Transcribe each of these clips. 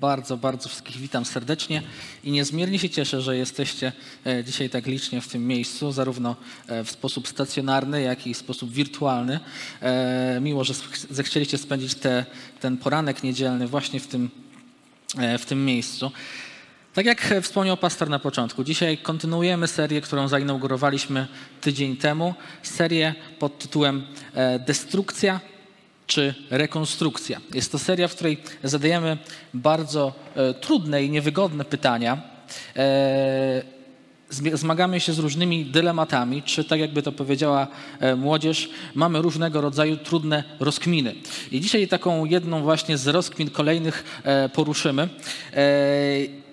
Bardzo, bardzo wszystkich witam serdecznie i niezmiernie się cieszę, że jesteście e, dzisiaj tak licznie w tym miejscu, zarówno e, w sposób stacjonarny, jak i w sposób wirtualny. E, Miło, że zechcieliście spędzić te, ten poranek niedzielny właśnie w tym, w tym miejscu. Tak jak wspomniał pastor na początku, dzisiaj kontynuujemy serię, którą zainaugurowaliśmy tydzień temu. Serię pod tytułem Destrukcja czy rekonstrukcja. Jest to seria, w której zadajemy bardzo e, trudne i niewygodne pytania. E, zmagamy się z różnymi dylematami, czy tak jakby to powiedziała e, młodzież, mamy różnego rodzaju trudne rozkminy. I dzisiaj taką jedną właśnie z rozkmin kolejnych poruszymy.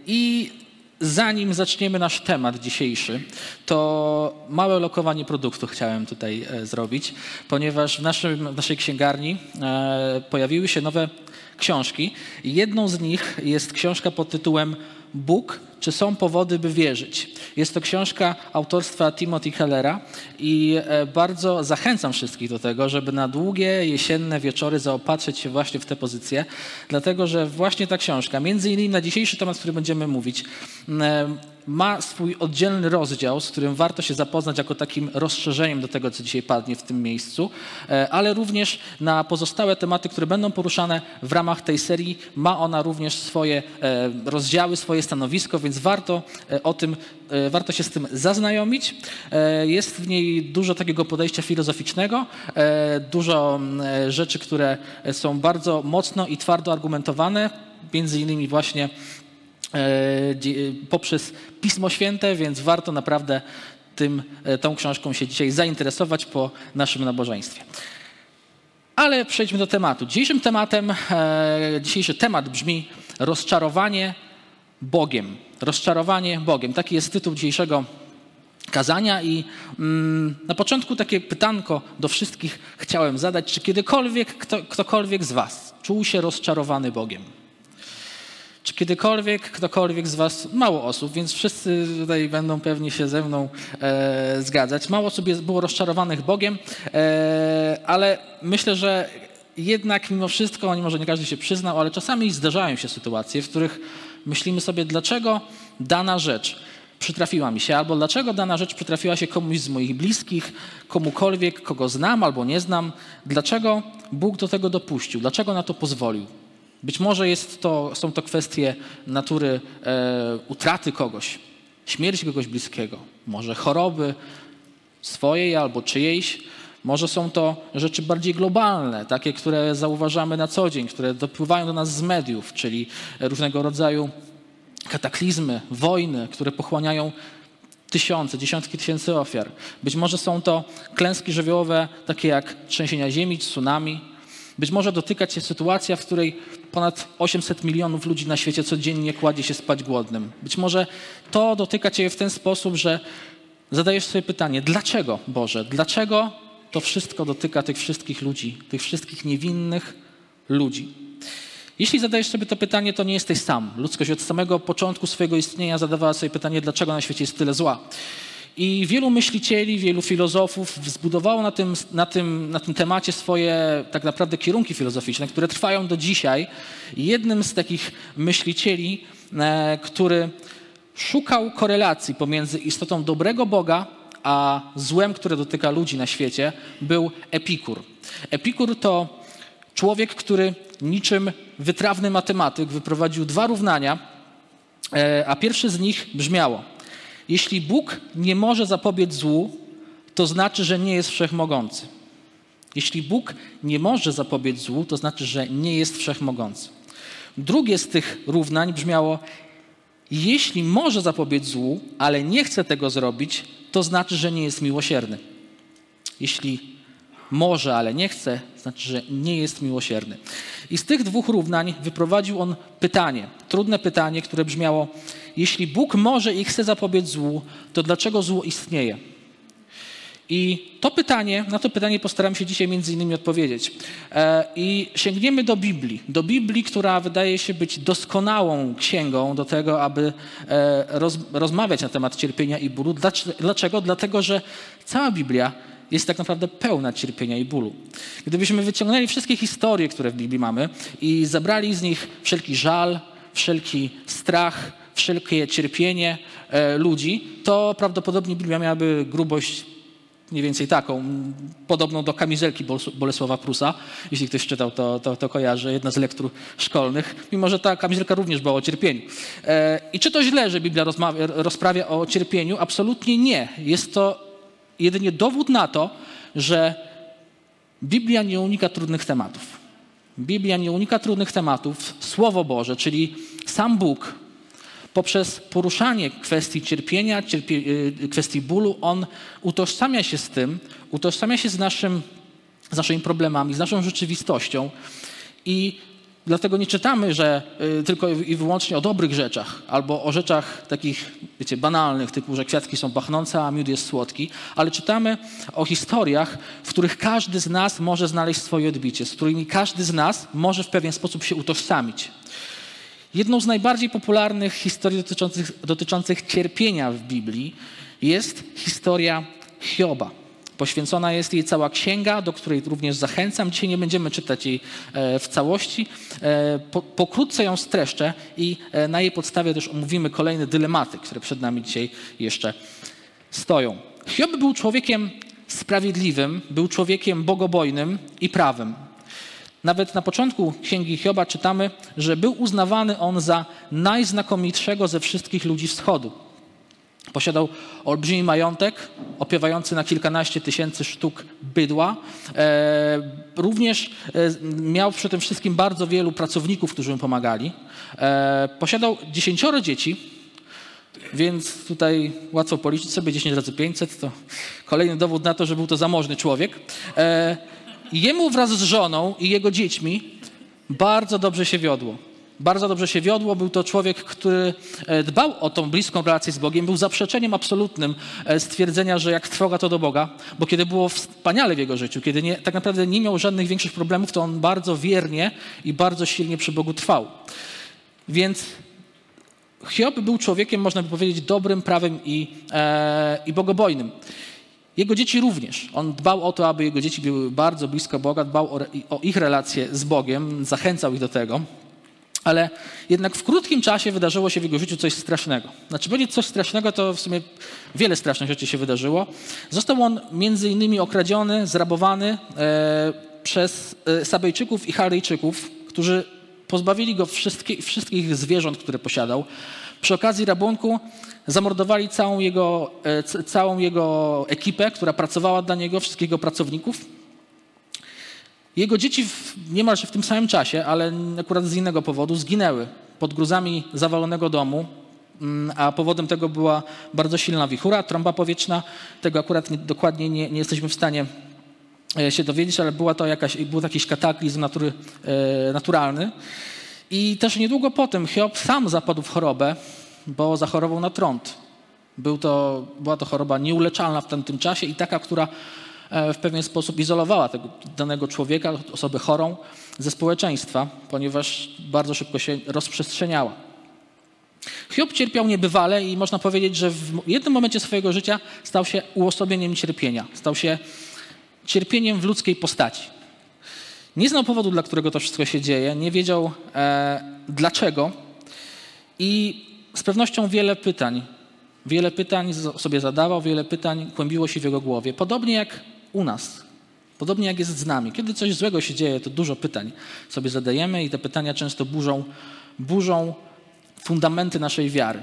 I zanim zaczniemy nasz temat dzisiejszy, to małe lokowanie produktu chciałem tutaj e, zrobić, ponieważ w, naszym, w naszej księgarni e, pojawiły się nowe książki. Jedną z nich jest książka pod tytułem Bóg, czy są powody, by wierzyć? Jest to książka autorstwa Timothy Kellera i e, bardzo zachęcam wszystkich do tego, żeby na długie jesienne wieczory zaopatrzyć się właśnie w tę pozycję, dlatego że właśnie ta książka, między innymi na dzisiejszy temat, o którym będziemy mówić, e, ma swój oddzielny rozdział, z którym warto się zapoznać jako takim rozszerzeniem do tego, co dzisiaj padnie w tym miejscu, e, ale również na pozostałe tematy, które będą poruszane w ramach tej serii. Ma ona również swoje e, rozdziały, swoje stanowisko, więc warto e, o tym, warto się z tym zaznajomić. Jest w niej dużo takiego podejścia filozoficznego, dużo rzeczy, które są bardzo mocno i twardo argumentowane, między innymi właśnie poprzez Pismo Święte, więc warto naprawdę tym, e, tą książką się dzisiaj zainteresować po naszym nabożeństwie. Ale przejdźmy do tematu. Dzisiejszym tematem, e, dzisiejszy temat brzmi rozczarowanie Bogiem. Rozczarowanie Bogiem. Taki jest tytuł dzisiejszego kazania i mm, na początku takie pytanko do wszystkich chciałem zadać, czy kiedykolwiek kto, ktokolwiek z was czuł się rozczarowany Bogiem? Czy kiedykolwiek ktokolwiek z Was, mało osób, więc wszyscy tutaj będą pewnie się ze mną e, zgadzać, mało osób jest, było rozczarowanych Bogiem, e, ale myślę, że jednak mimo wszystko, nie może nie każdy się przyznał, ale czasami zdarzają się sytuacje, w których myślimy sobie, dlaczego dana rzecz przytrafiła mi się, albo dlaczego dana rzecz przytrafiła się komuś z moich bliskich, komukolwiek, kogo znam albo nie znam, dlaczego Bóg do tego dopuścił, dlaczego na to pozwolił. Być może jest to, są to kwestie natury e, utraty kogoś, śmierci kogoś bliskiego, może choroby swojej albo czyjejś. Może są to rzeczy bardziej globalne, takie, które zauważamy na co dzień, które dopływają do nas z mediów, czyli różnego rodzaju kataklizmy, wojny, które pochłaniają tysiące, dziesiątki tysięcy ofiar. Być może są to klęski żywiołowe, takie jak trzęsienia ziemi, tsunami. Być może dotyka cię sytuacja, w której ponad 800 milionów ludzi na świecie codziennie kładzie się spać głodnym. Być może to dotyka cię w ten sposób, że zadajesz sobie pytanie, dlaczego Boże, dlaczego to wszystko dotyka tych wszystkich ludzi, tych wszystkich niewinnych ludzi? Jeśli zadajesz sobie to pytanie, to nie jesteś sam. Ludzkość od samego początku swojego istnienia zadawała sobie pytanie, dlaczego na świecie jest tyle zła. I wielu myślicieli, wielu filozofów zbudowało na tym, na, tym, na tym temacie swoje tak naprawdę kierunki filozoficzne, które trwają do dzisiaj. Jednym z takich myślicieli, e, który szukał korelacji pomiędzy istotą dobrego Boga a złem, które dotyka ludzi na świecie, był Epikur. Epikur to człowiek, który niczym wytrawny matematyk wyprowadził dwa równania, e, a pierwsze z nich brzmiało: Jeśli Bóg nie może zapobiec złu, to znaczy, że nie jest wszechmogący. Jeśli Bóg nie może zapobiec złu, to znaczy, że nie jest wszechmogący. Drugie z tych równań brzmiało: Jeśli może zapobiec złu, ale nie chce tego zrobić, to znaczy, że nie jest miłosierny. Jeśli może, ale nie chce, znaczy, że nie jest miłosierny. I z tych dwóch równań wyprowadził on pytanie, trudne pytanie, które brzmiało: Jeśli Bóg może i chce zapobiec złu, to dlaczego zło istnieje? I to pytanie, na to pytanie postaram się dzisiaj między innymi odpowiedzieć. E, I sięgniemy do Biblii. Do Biblii, która wydaje się być doskonałą księgą do tego, aby e, roz, rozmawiać na temat cierpienia i bólu. Dlaczego? Dlatego, że cała Biblia jest tak naprawdę pełna cierpienia i bólu. Gdybyśmy wyciągnęli wszystkie historie, które w Biblii mamy i zabrali z nich wszelki żal, wszelki strach, wszelkie cierpienie e, ludzi, to prawdopodobnie Biblia miałaby grubość mniej więcej taką, podobną do kamizelki Bolesława Prusa. Jeśli ktoś czytał, to, to, to kojarzy, jedna z lektur szkolnych, mimo że ta kamizelka również była o cierpieniu. E, I czy to źle, że Biblia rozmawia, rozprawia o cierpieniu? Absolutnie nie. Jest to jedynie dowód na to, że Biblia nie unika trudnych tematów. Biblia nie unika trudnych tematów. Słowo Boże, czyli sam Bóg, poprzez poruszanie kwestii cierpienia, cierpie, y, kwestii bólu, on utożsamia się z tym, utożsamia się z, naszym, z naszymi problemami, z naszą rzeczywistością i Dlatego nie czytamy, że y, tylko i wyłącznie o dobrych rzeczach albo o rzeczach takich, wiecie, banalnych, typu, że kwiatki są pachnące, a miód jest słodki, ale czytamy o historiach, w których każdy z nas może znaleźć swoje odbicie, z którymi każdy z nas może w pewien sposób się utożsamić. Jedną z najbardziej popularnych historii dotyczących, dotyczących cierpienia w Biblii jest historia Hioba. Poświęcona jest jej cała księga, do której również zachęcam. Dzisiaj nie będziemy czytać jej e, w całości. E, pokrótce ją streszczę i e, na jej podstawie też omówimy kolejne dylematy, które przed nami dzisiaj jeszcze stoją. Hiob był człowiekiem sprawiedliwym, był człowiekiem bogobojnym i prawym. Nawet na początku księgi Hioba czytamy, że był uznawany on za najznakomitszego ze wszystkich ludzi wschodu. Posiadał olbrzymi majątek, opiewający na kilkanaście tysięcy sztuk bydła. E, również e, miał przy tym wszystkim bardzo wielu pracowników, którzy mu pomagali. E, posiadał dziesięcioro dzieci, więc tutaj łatwo policzyć sobie 10 razy 500, to kolejny dowód na to, że był to zamożny człowiek. Jemu wraz z żoną i jego dziećmi bardzo dobrze się wiodło bardzo dobrze się wiodło. Był to człowiek, który e, dbał o tą bliską relację z Bogiem. Był zaprzeczeniem absolutnym e, stwierdzenia, że jak trwoga to do Boga, bo kiedy było wspaniale w jego życiu, kiedy nie, tak naprawdę nie miał żadnych większych problemów, to on bardzo wiernie i bardzo silnie przy Bogu trwał. Więc Hiob był człowiekiem, można by powiedzieć, dobrym, prawym i, e, i bogobojnym. Jego dzieci również. On dbał o to, aby jego dzieci były bardzo blisko Boga, dbał o, o ich relacje z Bogiem, zachęcał ich do tego. Ale jednak w krótkim czasie wydarzyło się w jego życiu coś strasznego. Znaczy, będzie coś strasznego, to w sumie wiele strasznych rzeczy się wydarzyło. Został on między innymi okradziony, zrabowany e, przez e, Sabejczyków i Haryjczyków, którzy pozbawili go wszystkich, zwierząt, które posiadał. Przy okazji rabunku zamordowali całą jego, e, całą jego ekipę, która pracowała dla niego, wszystkich jego pracowników. Jego dzieci w, niemalże w tym samym czasie, ale akurat z innego powodu, zginęły pod gruzami zawalonego domu, mm, a powodem tego była bardzo silna wichura, trąba powietrzna. Tego akurat nie, dokładnie nie, nie, jesteśmy w stanie e, się dowiedzieć, ale była to jakaś, był jakiś kataklizm natury, e, naturalny. I też niedługo potem Hiob sam zapadł w chorobę, bo zachorował na trąd. Był to, była to choroba nieuleczalna w tamtym czasie i taka, która E, w pewien sposób izolowała tego danego człowieka, osobę chorą ze społeczeństwa, ponieważ bardzo szybko się rozprzestrzeniała. Hiob cierpiał niebywale i można powiedzieć, że w jednym momencie swojego życia stał się uosobieniem cierpienia. Stał się cierpieniem w ludzkiej postaci. Nie znał powodu, dla którego to wszystko się dzieje, nie wiedział e, dlaczego i z pewnością wiele pytań, wiele pytań sobie zadawał, wiele pytań kłębiło się w jego głowie. Podobnie jak u nas. Podobnie jak jest z nami. Kiedy coś złego się dzieje, to dużo pytań sobie zadajemy i te pytania często burzą, burzą fundamenty naszej wiary.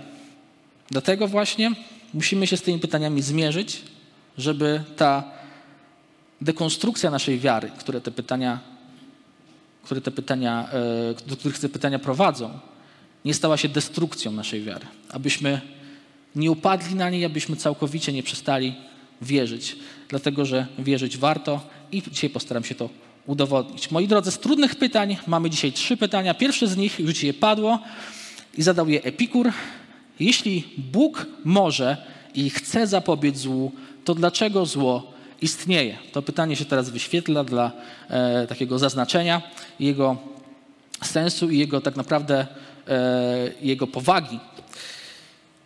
Dlatego właśnie musimy się z tymi pytaniami zmierzyć, żeby ta dekonstrukcja naszej wiary, które te pytania, które te pytania, e, do których te pytania prowadzą, nie stała się destrukcją naszej wiary. Abyśmy nie upadli na niej, abyśmy całkowicie nie przestali wierzyć, dlatego że wierzyć warto i dzisiaj postaram się to udowodnić. Moi drodzy, z trudnych pytań mamy dzisiaj trzy pytania. Pierwsze z nich już je padło i zadał je Epikur. Jeśli Bóg może i chce zapobiec złu, to dlaczego zło istnieje? To pytanie się teraz wyświetla dla e, takiego zaznaczenia jego sensu i jego tak naprawdę jego powagi.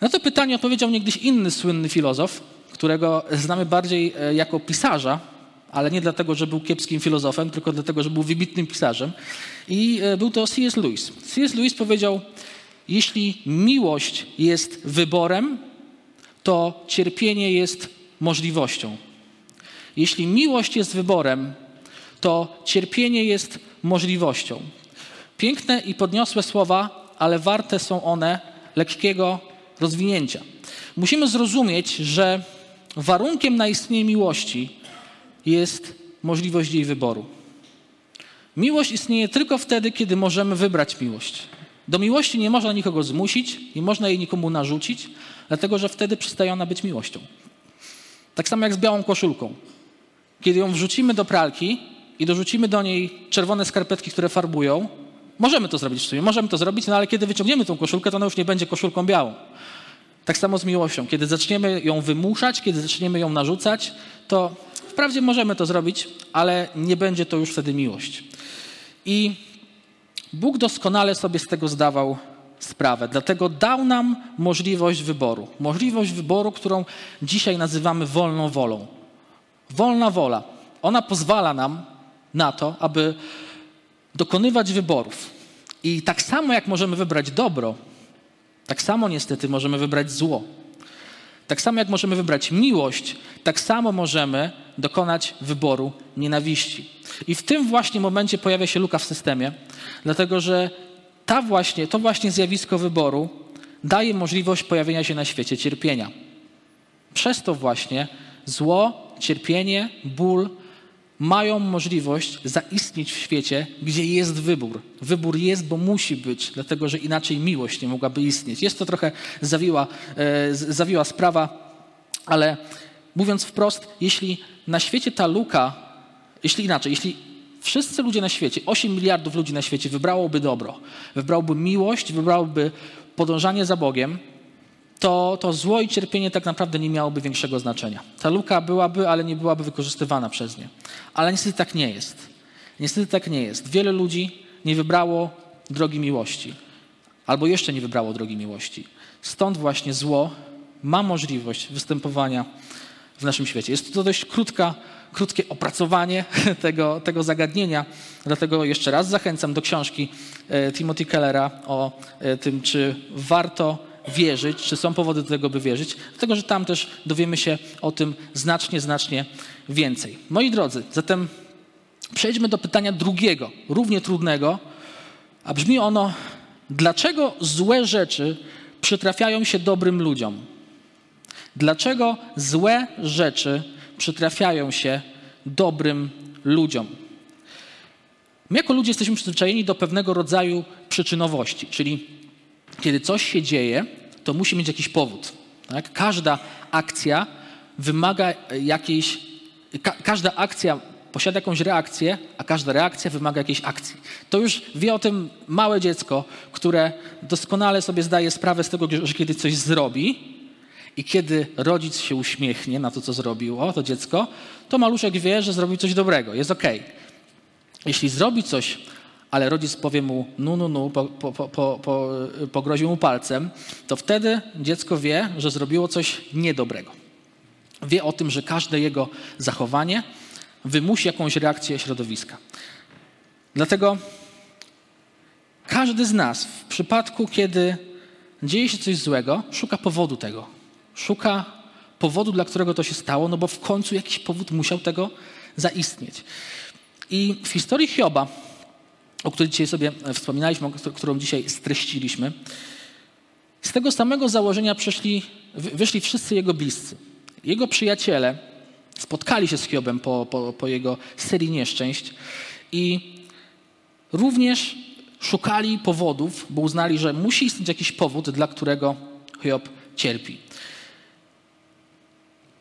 Na to pytanie odpowiedział niegdyś inny słynny filozof, którego znamy bardziej e, jako pisarza, ale nie dlatego, że był kiepskim filozofem, tylko dlatego, że był wybitnym pisarzem. I e, był to C.S. Lewis. C.S. Lewis powiedział: Jeśli miłość jest wyborem, to cierpienie jest możliwością. Jeśli miłość jest wyborem, to cierpienie jest możliwością. Piękne i podniosłe słowa, ale warte są one lekkiego rozwinięcia. Musimy zrozumieć, że warunkiem na istnienie miłości jest możliwość jej wyboru. Miłość istnieje tylko wtedy, kiedy możemy wybrać miłość. Do miłości nie można nikogo zmusić, nie można jej nikomu narzucić, dlatego że wtedy przestaje ona być miłością. Tak samo jak z białą koszulką. Kiedy ją wrzucimy do pralki i dorzucimy do niej czerwone skarpetki, które farbują, możemy to zrobić w sumie, możemy to zrobić, no ale kiedy wyciągniemy tą koszulkę, to ona już nie będzie koszulką białą. Tak samo z miłością. Kiedy zaczniemy ją wymuszać, kiedy zaczniemy ją narzucać, to wprawdzie możemy to zrobić, ale nie będzie to już wtedy miłość. I Bóg doskonale sobie z tego zdawał sprawę. Dlatego dał nam możliwość wyboru. Możliwość wyboru, którą dzisiaj nazywamy wolną wolą. Wolna wola. Ona pozwala nam na to, aby dokonywać wyborów. I tak samo jak możemy wybrać dobro, tak samo niestety możemy wybrać zło. Tak samo jak możemy wybrać miłość, tak samo możemy dokonać wyboru nienawiści. I w tym właśnie momencie pojawia się luka w systemie, dlatego że ta właśnie, to właśnie zjawisko wyboru daje możliwość pojawienia się na świecie cierpienia. Przez to właśnie zło, cierpienie, ból mają możliwość zaistnieć w świecie, gdzie jest wybór. Wybór jest, bo musi być, dlatego że inaczej miłość nie mogłaby istnieć. Jest to trochę zawiła, e, zawiła sprawa, ale mówiąc wprost, jeśli na świecie ta luka, jeśli inaczej, jeśli wszyscy ludzie na świecie, 8 miliardów ludzi na świecie wybrałoby dobro, wybrałoby miłość, wybrałoby podążanie za Bogiem, to, to zło i cierpienie tak naprawdę nie miałoby większego znaczenia. Ta luka byłaby, ale nie byłaby wykorzystywana przez nie. Ale niestety tak nie jest. Niestety tak nie jest. Wiele ludzi nie wybrało drogi miłości, albo jeszcze nie wybrało drogi miłości. Stąd właśnie zło ma możliwość występowania w naszym świecie. Jest to dość krótka, krótkie opracowanie tego, tego zagadnienia, dlatego jeszcze raz zachęcam do książki e, Timothy Kellera o e, tym, czy warto wierzyć, czy są powody do tego, by wierzyć, dlatego że tam też dowiemy się o tym znacznie, znacznie więcej. Moi drodzy, zatem przejdźmy do pytania drugiego, równie trudnego, a brzmi ono: dlaczego złe rzeczy przytrafiają się dobrym ludziom? Dlaczego złe rzeczy przytrafiają się dobrym ludziom? My jako ludzie jesteśmy przyzwyczajeni do pewnego rodzaju przyczynowości, czyli kiedy coś się dzieje, to musi mieć jakiś powód. Tak? Każda akcja wymaga jakiejś, ka każda akcja posiada jakąś reakcję, a każda reakcja wymaga jakiejś akcji. To już wie o tym małe dziecko, które doskonale sobie zdaje sprawę z tego, że kiedy coś zrobi i kiedy rodzic się uśmiechnie na to, co zrobiło to dziecko, to maluszek wie, że zrobił coś dobrego, jest ok. Jeśli zrobi coś ale rodzic powie mu nu, nu, nu, po, po, po, po, pogroził mu palcem, to wtedy dziecko wie, że zrobiło coś niedobrego. Wie o tym, że każde jego zachowanie wymusi jakąś reakcję środowiska. Dlatego każdy z nas w przypadku, kiedy dzieje się coś złego, szuka powodu tego. Szuka powodu, dla którego to się stało, no bo w końcu jakiś powód musiał tego zaistnieć. I w historii Hioba o której dzisiaj sobie wspominaliśmy, którą dzisiaj streściliśmy, z tego samego założenia przeszli, wyszli wszyscy jego bliscy. Jego przyjaciele spotkali się z Hiobem po, po, po jego serii nieszczęść i również szukali powodów, bo uznali, że musi istnieć jakiś powód, dla którego Hiob cierpi.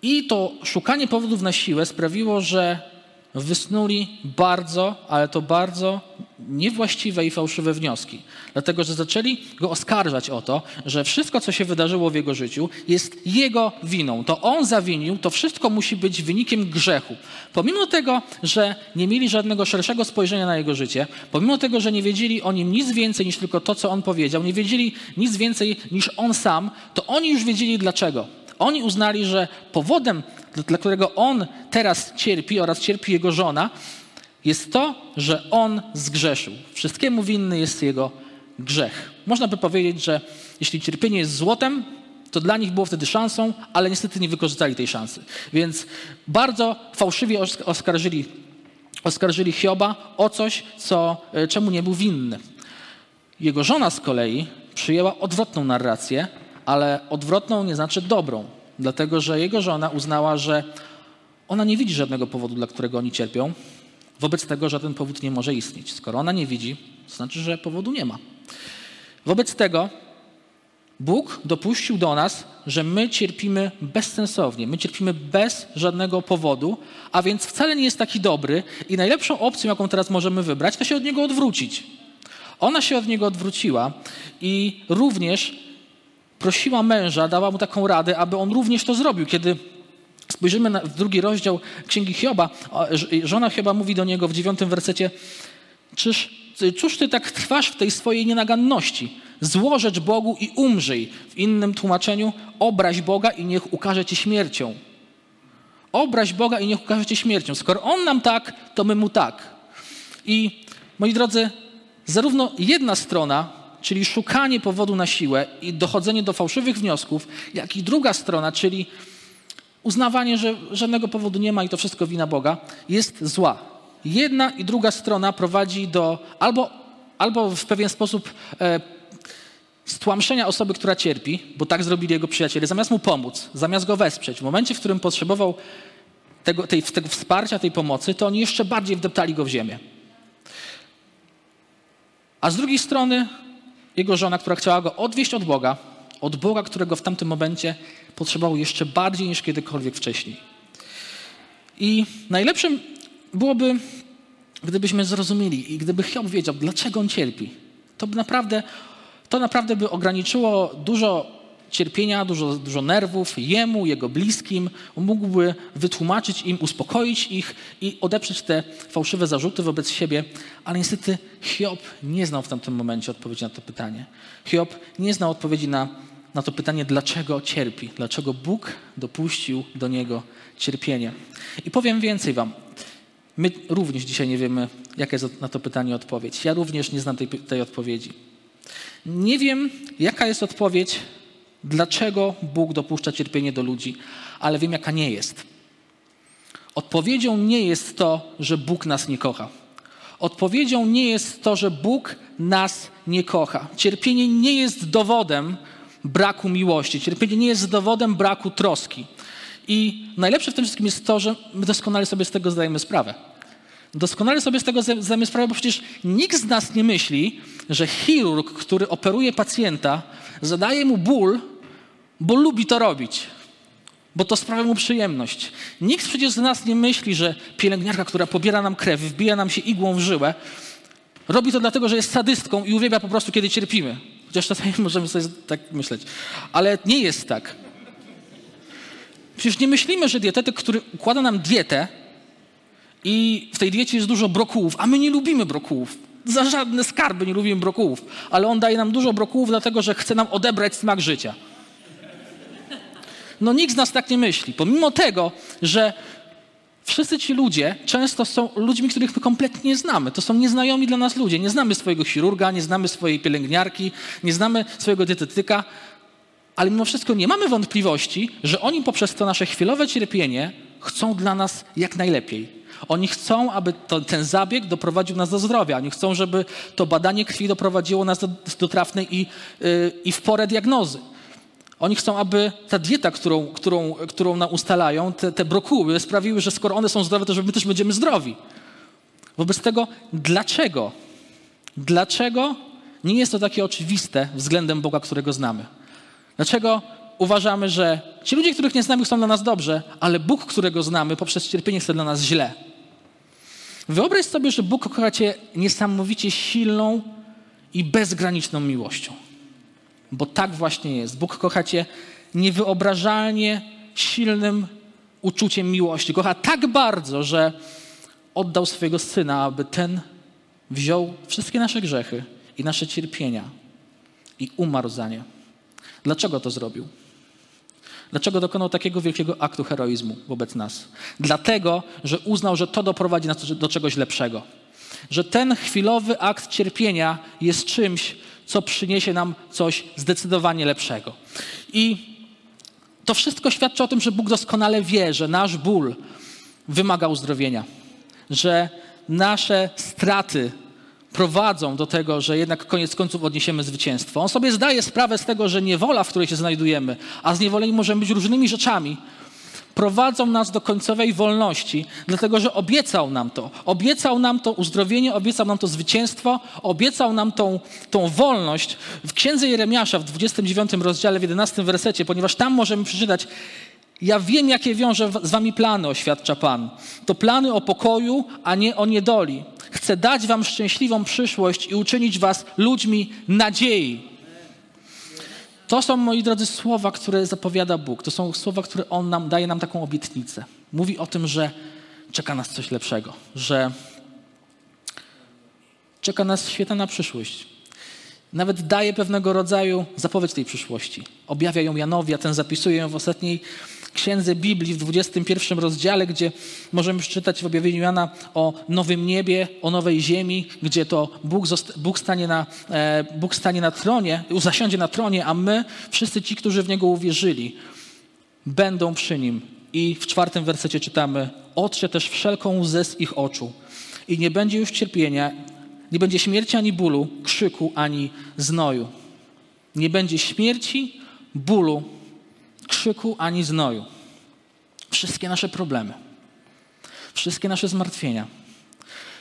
I to szukanie powodów na siłę sprawiło, że wysnuli bardzo, ale to bardzo niewłaściwe i fałszywe wnioski. Dlatego, że zaczęli go oskarżać o to, że wszystko, co się wydarzyło w jego życiu, jest jego winą. To on zawinił, to wszystko musi być wynikiem grzechu. Pomimo tego, że nie mieli żadnego szerszego spojrzenia na jego życie, pomimo tego, że nie wiedzieli o nim nic więcej niż tylko to, co on powiedział, nie wiedzieli nic więcej niż on sam, to oni już wiedzieli dlaczego. Oni uznali, że powodem, dla którego on teraz cierpi oraz cierpi jego żona, jest to, że on zgrzeszył. Wszystkiemu winny jest jego grzech. Można by powiedzieć, że jeśli cierpienie jest złotem, to dla nich było wtedy szansą, ale niestety nie wykorzystali tej szansy. Więc bardzo fałszywie oskarżyli, oskarżyli Hioba o coś, co, e, czemu nie był winny. Jego żona z kolei przyjęła odwrotną narrację, ale odwrotną nie znaczy dobrą, dlatego że jego żona uznała, że ona nie widzi żadnego powodu, dla którego oni cierpią, Wobec tego żaden powód nie może istnieć. Skoro ona nie widzi, to znaczy, że powodu nie ma. Wobec tego Bóg dopuścił do nas, że my cierpimy bezsensownie, my cierpimy bez żadnego powodu, a więc wcale nie jest taki dobry i najlepszą opcją, jaką teraz możemy wybrać, to się od niego odwrócić. Ona się od niego odwróciła i również prosiła męża, dała mu taką radę, aby on również to zrobił, kiedy spojrzymy na, drugi rozdział Księgi Hioba, żona Hioba mówi do niego w dziewiątym wersecie, czyż, cóż ty tak trwasz w tej swojej nienaganności? Złożecz Bogu i umrzyj. W innym tłumaczeniu, obraź Boga i niech ukaże ci śmiercią. Obraź Boga i niech ukaże ci śmiercią. Skoro On nam tak, to my Mu tak. I moi drodzy, zarówno jedna strona, czyli szukanie powodu na siłę i dochodzenie do fałszywych wniosków, jak i druga strona, czyli uznawanie, że żadnego powodu nie ma i to wszystko wina Boga, jest zła. Jedna i druga strona prowadzi do albo, albo w pewien sposób e, stłamszenia osoby, która cierpi, bo tak zrobili jego przyjaciele, zamiast mu pomóc, zamiast go wesprzeć. W momencie, w którym potrzebował tego, tej, tego wsparcia, tej pomocy, to oni jeszcze bardziej wdeptali go w ziemię. A z drugiej strony jego żona, która chciała go odwieść od Boga, od Boga, którego w tamtym momencie potrzebował jeszcze bardziej niż kiedykolwiek wcześniej. I najlepszym byłoby, gdybyśmy zrozumieli i gdyby Hiob wiedział, dlaczego on cierpi. To by naprawdę, to naprawdę by ograniczyło dużo cierpienia, dużo, dużo nerwów jemu, jego bliskim. Mógłby wytłumaczyć im, uspokoić ich i odeprzeć te fałszywe zarzuty wobec siebie, ale niestety Hiob nie znał w tamtym momencie odpowiedzi na to pytanie. Hiob nie znał odpowiedzi na na to pytanie, dlaczego cierpi, dlaczego Bóg dopuścił do niego cierpienie. I powiem więcej Wam. My również dzisiaj nie wiemy, jaka jest na to pytanie odpowiedź. Ja również nie znam tej, tej odpowiedzi. Nie wiem, jaka jest odpowiedź, dlaczego Bóg dopuszcza cierpienie do ludzi, ale wiem, jaka nie jest. Odpowiedzią nie jest to, że Bóg nas nie kocha. Odpowiedzią nie jest to, że Bóg nas nie kocha. Cierpienie nie jest dowodem, braku miłości. Cierpienie nie jest dowodem braku troski. I najlepsze w tym wszystkim jest to, że my doskonale sobie z tego zdajemy sprawę. Doskonale sobie z tego zdajemy sprawę, bo przecież nikt z nas nie myśli, że chirurg, który operuje pacjenta, zadaje mu ból, bo lubi to robić, bo to sprawia mu przyjemność. Nikt przecież z nas nie myśli, że pielęgniarka, która pobiera nam krew, wbija nam się igłą w żyłę, robi to dlatego, że jest sadystką i uwielbia po prostu, kiedy cierpimy. Chociaż czasami możemy sobie tak myśleć. Ale nie jest tak. Przecież nie myślimy, że dietetyk, który układa nam dietę i w tej diecie jest dużo brokułów, a my nie lubimy brokułów. Za żadne skarby nie lubimy brokułów. Ale on daje nam dużo brokułów dlatego, że chce nam odebrać smak życia. No nikt z nas tak nie myśli. Pomimo tego, że Wszyscy ci ludzie często są ludźmi, których my kompletnie nie znamy. To są nieznajomi dla nas ludzie. Nie znamy swojego chirurga, nie znamy swojej pielęgniarki, nie znamy swojego dietetyka, ale mimo wszystko nie mamy wątpliwości, że oni poprzez to nasze chwilowe cierpienie chcą dla nas jak najlepiej. Oni chcą, aby to, ten zabieg doprowadził nas do zdrowia. Oni chcą, żeby to badanie krwi doprowadziło nas do, do trafnej i, yy, i w porę diagnozy. Oni chcą, aby ta dieta, którą, którą, którą nam ustalają, te, te brokuły sprawiły, że skoro one są zdrowe, to że my też będziemy zdrowi. Wobec tego, dlaczego? Dlaczego nie jest to takie oczywiste względem Boga, którego znamy? Dlaczego uważamy, że ci ludzie, których nie znamy, chcą dla nas dobrze, ale Bóg, którego znamy, poprzez cierpienie chce dla nas źle? Wyobraź sobie, że Bóg kocha cię niesamowicie silną i bezgraniczną miłością. Bo tak właśnie jest. Bóg kocha cię niewyobrażalnie silnym uczuciem miłości. Kocha tak bardzo, że oddał swojego syna, aby ten wziął wszystkie nasze grzechy i nasze cierpienia i umarł za nie. Dlaczego to zrobił? Dlaczego dokonał takiego wielkiego aktu heroizmu wobec nas? Dlatego, że uznał, że to doprowadzi nas do czegoś lepszego. Że ten chwilowy akt cierpienia jest czymś, co przyniesie nam coś zdecydowanie lepszego. I to wszystko świadczy o tym, że Bóg doskonale wie, że nasz ból wymaga uzdrowienia, że nasze straty prowadzą do tego, że jednak koniec końców odniesiemy zwycięstwo. On sobie zdaje sprawę z tego, że niewola, w której się znajdujemy, a zniewoleni możemy być różnymi rzeczami, prowadzą nas do końcowej wolności, dlatego że obiecał nam to. Obiecał nam to uzdrowienie, obiecał nam to zwycięstwo, obiecał nam tą, tą wolność. W Księdze Jeremiasza w 29 rozdziale, w 11 wersecie, ponieważ tam możemy przeczytać ja wiem, jakie wiąże z wami plany, oświadcza Pan. To plany o pokoju, a nie o niedoli. Chcę dać wam szczęśliwą przyszłość i uczynić was ludźmi nadziei. To są, moi drodzy, słowa, które zapowiada Bóg. To są słowa, które On nam daje nam taką obietnicę. Mówi o tym, że czeka nas coś lepszego, że czeka nas świetna przyszłość. Nawet daje pewnego rodzaju zapowiedź tej przyszłości. Objawia ją Janowi, a ten zapisuje ją w ostatniej księdze Biblii w 21 rozdziale, gdzie możemy przeczytać w objawieniu Jana o nowym niebie, o nowej ziemi, gdzie to Bóg, Bóg, stanie, na, e, Bóg stanie na tronie, zasiądzie na tronie, a my, wszyscy ci, którzy w Niego uwierzyli, będą przy Nim. I w czwartym wersecie czytamy, otrze też wszelką łzę z ich oczu i nie będzie już cierpienia, nie będzie śmierci ani bólu, krzyku ani znoju. Nie będzie śmierci, bólu, krzyku ani znoju. Wszystkie nasze problemy, wszystkie nasze zmartwienia,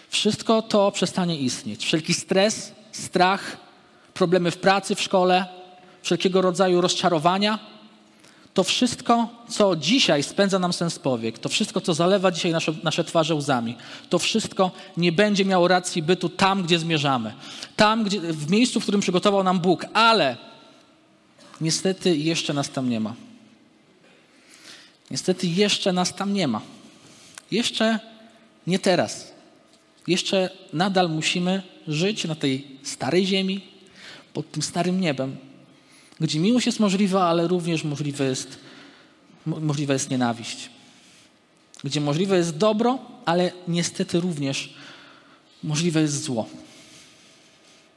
wszystko to przestanie istnieć. Wszelki stres, strach, problemy w pracy, w szkole, wszelkiego rodzaju rozczarowania, to wszystko, co dzisiaj spędza nam sens powiek, to wszystko, co zalewa dzisiaj nasze, nasze twarze łzami, to wszystko nie będzie miało racji bytu tam, gdzie zmierzamy. Tam, gdzie, w miejscu, w którym przygotował nam Bóg, ale niestety jeszcze nas tam nie ma. Niestety jeszcze nas tam nie ma. Jeszcze nie teraz. Jeszcze nadal musimy żyć na tej starej ziemi, pod tym starym niebem, gdzie miłość jest możliwa, ale również możliwe jest, możliwa jest nienawiść. Gdzie możliwe jest dobro, ale niestety również możliwe jest zło.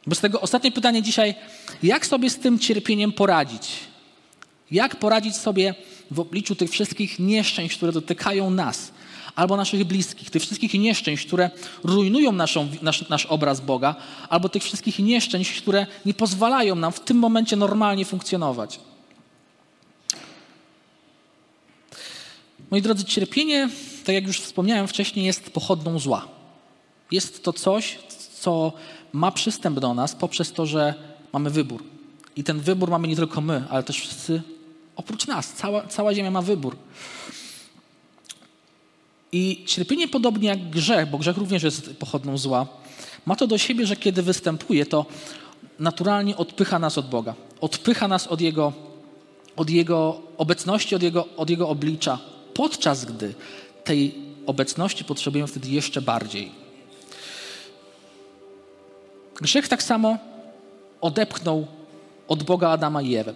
Bez tego ostatnie pytanie dzisiaj, jak sobie z tym cierpieniem poradzić? Jak poradzić sobie w obliczu tych wszystkich nieszczęść, które dotykają nas albo naszych bliskich, tych wszystkich nieszczęść, które rujnują naszą, nasz, nasz obraz Boga, albo tych wszystkich nieszczęść, które nie pozwalają nam w tym momencie normalnie funkcjonować. Moi drodzy, cierpienie, tak jak już wspomniałem wcześniej, jest pochodną zła. Jest to coś, co ma przystęp do nas poprzez to, że mamy wybór. I ten wybór mamy nie tylko my, ale też wszyscy Oprócz nas, cała, cała ziemia ma wybór. I cierpienie, podobnie jak grzech, bo grzech również jest pochodną zła, ma to do siebie, że kiedy występuje, to naturalnie odpycha nas od Boga. Odpycha nas od Jego, od jego obecności, od jego, od jego oblicza, podczas gdy tej obecności potrzebujemy wtedy jeszcze bardziej. Grzech tak samo odepchnął od Boga Adama i Ewę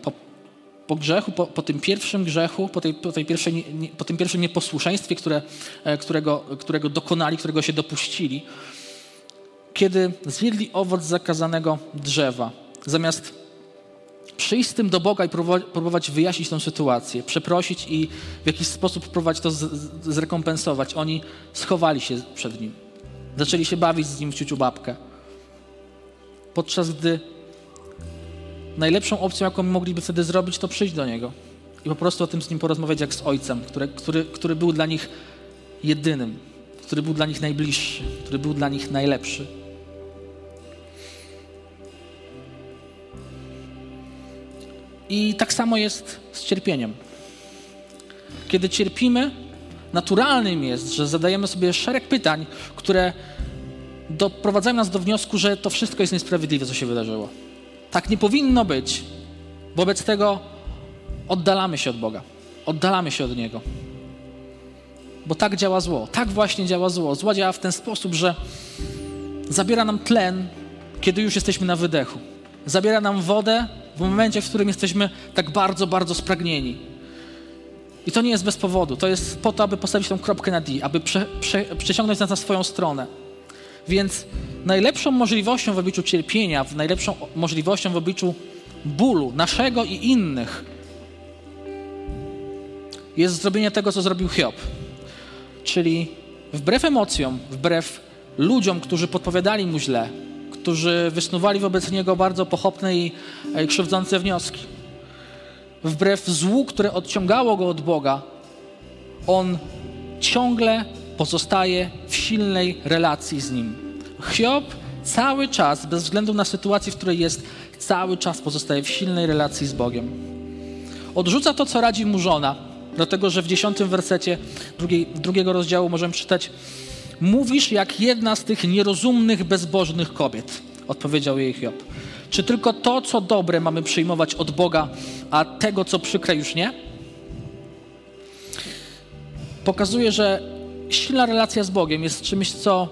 po grzechu, po, po, tym pierwszym grzechu, po, tej, po, tej pierwszej, nie, po tym pierwszym nieposłuszeństwie, które, e, którego, którego dokonali, którego się dopuścili, kiedy zjedli owoc zakazanego drzewa, zamiast przyjść z tym do Boga i próbować wyjaśnić tę sytuację, przeprosić i w jakiś sposób próbować to zrekompensować, oni schowali się przed Nim. Zaczęli się bawić z Nim w ciuciu babkę. Podczas gdy najlepszą opcją, jaką mogliby wtedy zrobić, to przyjść do Niego i po prostu o tym z Nim porozmawiać jak z Ojcem, który, który, który był dla nich jedynym, który był dla nich najbliższy, który był dla nich najlepszy. I tak samo jest z cierpieniem. Kiedy cierpimy, naturalnym jest, że zadajemy sobie szereg pytań, które doprowadzają nas do wniosku, że to wszystko jest niesprawiedliwe, co się wydarzyło. Tak nie powinno być. Wobec tego oddalamy się od Boga, oddalamy się od Niego. Bo tak działa zło, tak właśnie działa zło. Zło działa w ten sposób, że zabiera nam tlen, kiedy już jesteśmy na wydechu. Zabiera nam wodę w momencie, w którym jesteśmy tak bardzo, bardzo spragnieni. I to nie jest bez powodu. To jest po to, aby postawić tą kropkę na D, aby prze, prze, przeciągnąć nas na swoją stronę. Więc najlepszą możliwością w obliczu cierpienia, najlepszą możliwością w obliczu bólu naszego i innych jest zrobienie tego, co zrobił Hiob. Czyli wbrew emocjom, wbrew ludziom, którzy podpowiadali mu źle, którzy wysnuwali wobec niego bardzo pochopne i krzywdzące wnioski, wbrew złu, które odciągało go od Boga, on ciągle pozostaje w silnej relacji z nim. Hiob cały czas, bez względu na sytuację, w której jest, cały czas pozostaje w silnej relacji z Bogiem. Odrzuca to, co radzi mu żona, dlatego że w dziesiątym wersecie drugiej, drugiego rozdziału możemy czytać Mówisz jak jedna z tych nierozumnych, bezbożnych kobiet, odpowiedział jej Hiob. Czy tylko to, co dobre mamy przyjmować od Boga, a tego, co przykre już nie? Pokazuje, że silna relacja z Bogiem jest czymś, co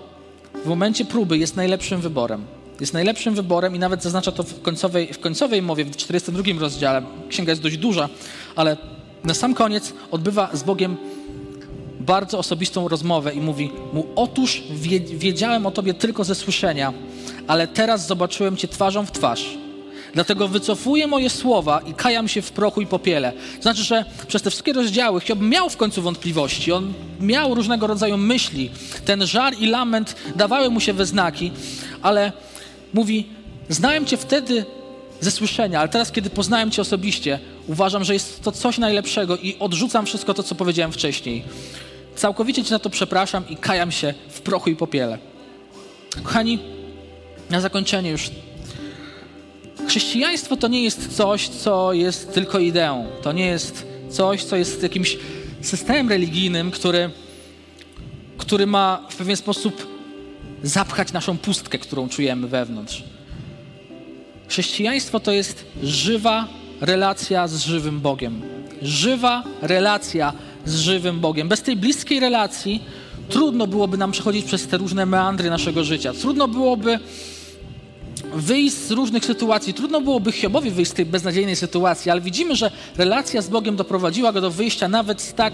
w momencie próby jest najlepszym wyborem. Jest najlepszym wyborem i nawet zaznacza to w końcowej, w końcowej mowie, w 42 rozdziale. Księga jest dość duża, ale na sam koniec odbywa z Bogiem bardzo osobistą rozmowę i mówi mu: Otóż wiedziałem o tobie tylko ze słyszenia, ale teraz zobaczyłem cię twarzą w twarz. Dlatego wycofuję moje słowa i kajam się w prochu i popiele. Znaczy, że przez te wszystkie rozdziały Hiob miał w końcu wątpliwości. On miał różnego rodzaju myśli. Ten żar i lament dawały mu się we znaki, ale mówi: Znałem cię wtedy ze słyszenia, ale teraz, kiedy poznałem cię osobiście, uważam, że jest to coś najlepszego i odrzucam wszystko to, co powiedziałem wcześniej. Całkowicie Cię na to przepraszam i kajam się w prochu i popiele. Kochani, na zakończenie już. Chrześcijaństwo to nie jest coś, co jest tylko ideą. To nie jest coś, co jest jakimś systemem religijnym, który, który ma w pewien sposób zapchać naszą pustkę, którą czujemy wewnątrz. Chrześcijaństwo to jest żywa relacja z żywym Bogiem. Żywa relacja z żywym Bogiem. Bez tej bliskiej relacji trudno byłoby nam przechodzić przez te różne meandry naszego życia. Trudno byłoby wyjść z różnych sytuacji. Trudno byłoby Hiobowi wyjść z tej beznadziejnej sytuacji, ale widzimy, że relacja z Bogiem doprowadziła go do wyjścia nawet z tak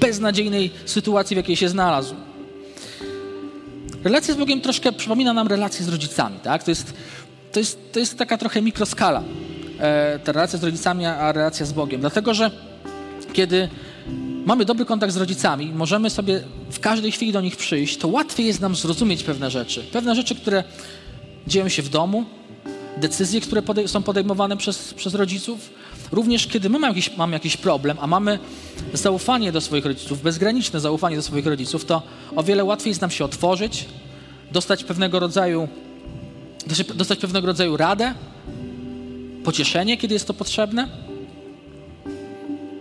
beznadziejnej sytuacji, w jakiej się znalazł. Relacja z Bogiem troszkę przypomina nam relację z rodzicami. Tak? To, jest, to, jest, to jest taka trochę mikroskala, e, ta relacja z rodzicami, a relacja z Bogiem. Dlatego, że kiedy mamy dobry kontakt z rodzicami, możemy sobie w każdej chwili do nich przyjść, to łatwiej jest nam zrozumieć pewne rzeczy. Pewne rzeczy, które dzieją się w domu, decyzje, które są podejmowane przez, przez rodziców. Również kiedy my mamy jakiś, mamy jakiś problem, a mamy zaufanie do swoich rodziców, bezgraniczne zaufanie do swoich rodziców, to o wiele łatwiej jest nam się otworzyć, dostać pewnego rodzaju, dostać pewnego rodzaju radę, pocieszenie, kiedy jest to potrzebne.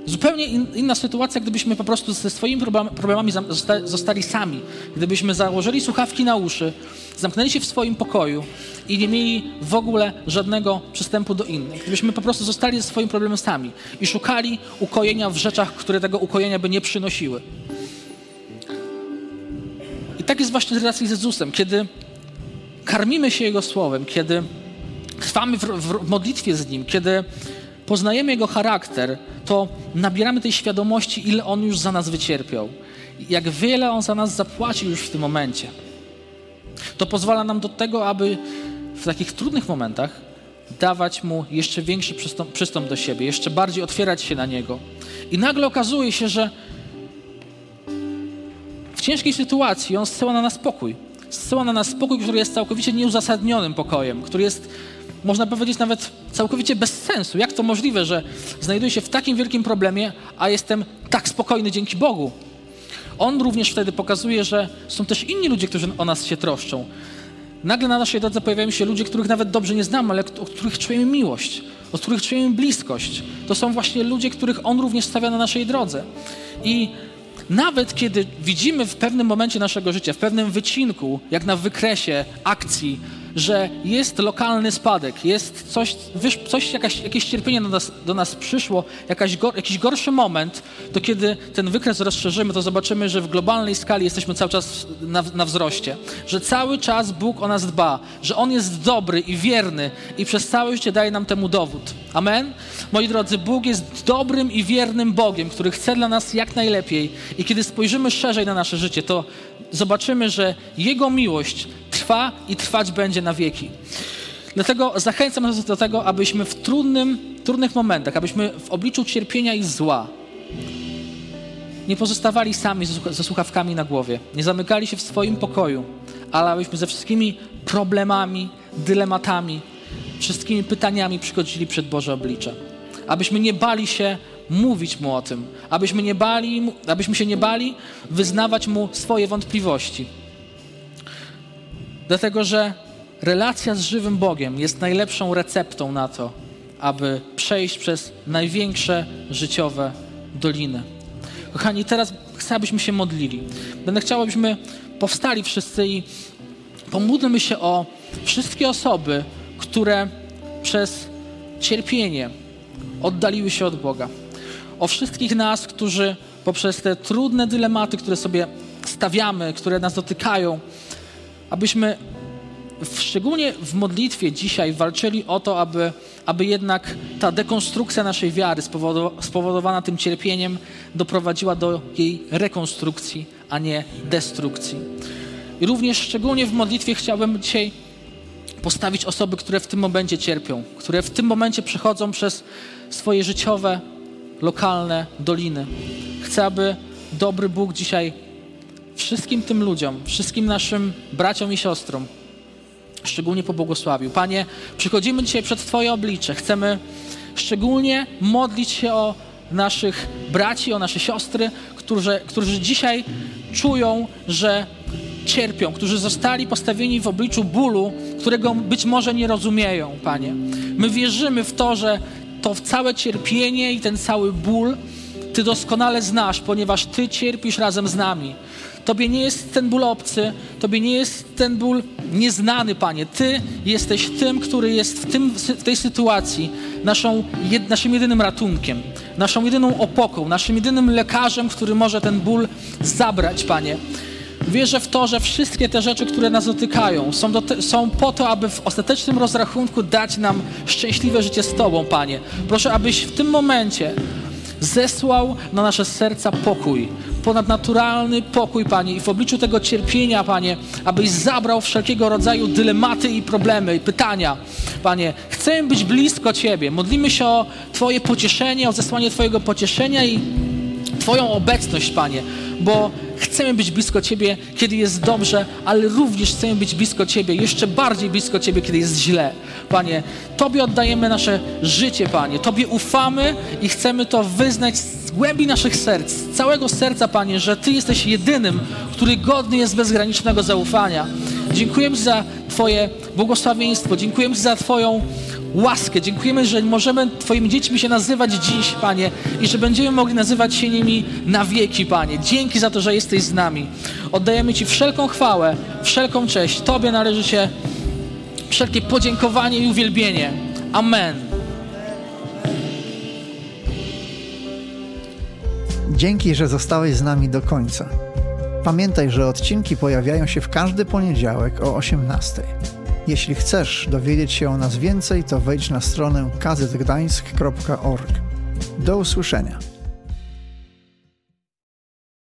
Zupełnie in, inna sytuacja, gdybyśmy po prostu ze swoimi problemami zostali sami. Gdybyśmy założyli słuchawki na uszy, zamknęli się w swoim pokoju i nie mieli w ogóle żadnego przystępu do innych. Gdybyśmy po prostu zostali ze swoim problemem sami i szukali ukojenia w rzeczach, które tego ukojenia by nie przynosiły. I tak jest właśnie z relacji z Jezusem. Kiedy karmimy się Jego Słowem, kiedy trwamy w, w modlitwie z Nim, kiedy poznajemy Jego charakter, to nabieramy tej świadomości, ile On już za nas wycierpiał. Jak wiele On za nas zapłacił już w tym momencie. To pozwala nam do tego, aby w takich trudnych momentach dawać Mu jeszcze większy przystąp, przystąp do siebie, jeszcze bardziej otwierać się na Niego. I nagle okazuje się, że w ciężkiej sytuacji On zsyła na nas spokój. Zsyła na nas spokój, który jest całkowicie nieuzasadnionym pokojem, który jest można powiedzieć nawet całkowicie bez sensu. Jak to możliwe, że znajduję się w takim wielkim problemie, a jestem tak spokojny dzięki Bogu? On również wtedy pokazuje, że są też inni ludzie, którzy o nas się troszczą. Nagle na naszej drodze pojawiają się ludzie, których nawet dobrze nie znamy, ale od których czujemy miłość, od których czujemy bliskość. To są właśnie ludzie, których On również stawia na naszej drodze. I nawet kiedy widzimy w pewnym momencie naszego życia, w pewnym wycinku, jak na wykresie akcji, że jest lokalny spadek, jest coś, coś jakaś, jakieś cierpienie do nas, do nas przyszło, jakaś go, jakiś gorszy moment, to kiedy ten wykres rozszerzymy, to zobaczymy, że w globalnej skali jesteśmy cały czas na, na wzroście, że cały czas Bóg o nas dba, że On jest dobry i wierny i przez całe życie daje nam temu dowód. Amen? Moi drodzy, Bóg jest dobrym i wiernym Bogiem, który chce dla nas jak najlepiej i kiedy spojrzymy szerzej na nasze życie, to zobaczymy, że Jego miłość trwa i trwać będzie na wieki. Dlatego zachęcam nas do tego, abyśmy w trudnym, trudnych momentach, abyśmy w obliczu cierpienia i zła nie pozostawali sami ze słuchawkami na głowie, nie zamykali się w swoim pokoju, ale abyśmy ze wszystkimi problemami, dylematami, wszystkimi pytaniami przychodzili przed Boże oblicze. Abyśmy nie bali się mówić Mu o tym, abyśmy, nie bali, abyśmy się nie bali wyznawać Mu swoje wątpliwości. Dlatego, że relacja z żywym Bogiem jest najlepszą receptą na to, aby przejść przez największe życiowe doliny. Kochani, teraz chcę, abyśmy się modlili. Będę chciał, abyśmy powstali wszyscy i pomódlmy się o wszystkie osoby, które przez cierpienie oddaliły się od Boga. O wszystkich nas, którzy poprzez te trudne dylematy, które sobie stawiamy, które nas dotykają, abyśmy w, szczególnie w modlitwie dzisiaj walczyli o to, aby, aby jednak ta dekonstrukcja naszej wiary spowodowana tym cierpieniem doprowadziła do jej rekonstrukcji, a nie destrukcji. I również szczególnie w modlitwie chciałbym dzisiaj postawić osoby, które w tym momencie cierpią, które w tym momencie przechodzą przez swoje życiowe, lokalne doliny. Chcę, aby dobry Bóg dzisiaj wszystkim tym ludziom, wszystkim naszym braciom i siostrom szczególnie pobłogosławił. Panie, przychodzimy dzisiaj przed Twoje oblicze. Chcemy szczególnie modlić się o naszych braci, o nasze siostry, którzy, którzy dzisiaj czują, że cierpią, którzy zostali postawieni w obliczu bólu, którego być może nie rozumieją, Panie. My wierzymy w to, że to całe cierpienie i ten cały ból Ty doskonale znasz, ponieważ Ty cierpisz razem z nami. Tobie nie jest ten ból obcy, Tobie nie jest ten ból nieznany, Panie. Ty jesteś tym, który jest w, tym, w tej sytuacji naszą, jed, naszym jedynym ratunkiem, naszą jedyną opoką, naszym jedynym lekarzem, który może ten ból zabrać, Panie. Wierzę w to, że wszystkie te rzeczy, które nas dotykają, są, do są po to, aby w ostatecznym rozrachunku dać nam szczęśliwe życie z Tobą, Panie. Proszę, abyś w tym momencie zesłał na nasze serca pokój, ponadnaturalny pokój, Panie, i w obliczu tego cierpienia, Panie, abyś zabrał wszelkiego rodzaju dylematy i problemy, i pytania. Panie, chcemy być blisko Ciebie. Modlimy się o Twoje pocieszenie, o zesłanie Twojego pocieszenia i Twoją obecność, Panie, bo chcemy być blisko Ciebie, kiedy jest dobrze, ale również chcemy być blisko Ciebie, jeszcze bardziej blisko Ciebie, kiedy jest źle. Panie, Tobie oddajemy nasze życie, Panie, Tobie ufamy i chcemy to wyznać z głębi naszych serc, z całego serca, Panie, że Ty jesteś jedynym, który godny jest bezgranicznego zaufania. Dziękujemy Ci za Twoje błogosławieństwo, dziękujemy Ci za Twoją łaskę. Dziękujemy, że możemy Twoimi dziećmi się nazywać dziś, Panie, i że będziemy mogli nazywać się nimi na wieki, Panie. Dzięki za to, że jesteś z nami. Oddajemy Ci wszelką chwałę, wszelką cześć. Tobie należy się wszelkie podziękowanie i uwielbienie. Amen. Dzięki, że zostałeś z nami do końca. Pamiętaj, że odcinki pojawiają się w każdy poniedziałek o 18. Jeśli chcesz dowiedzieć się o nas więcej, to wejdź na stronę kazetgdańsk.org. Do usłyszenia.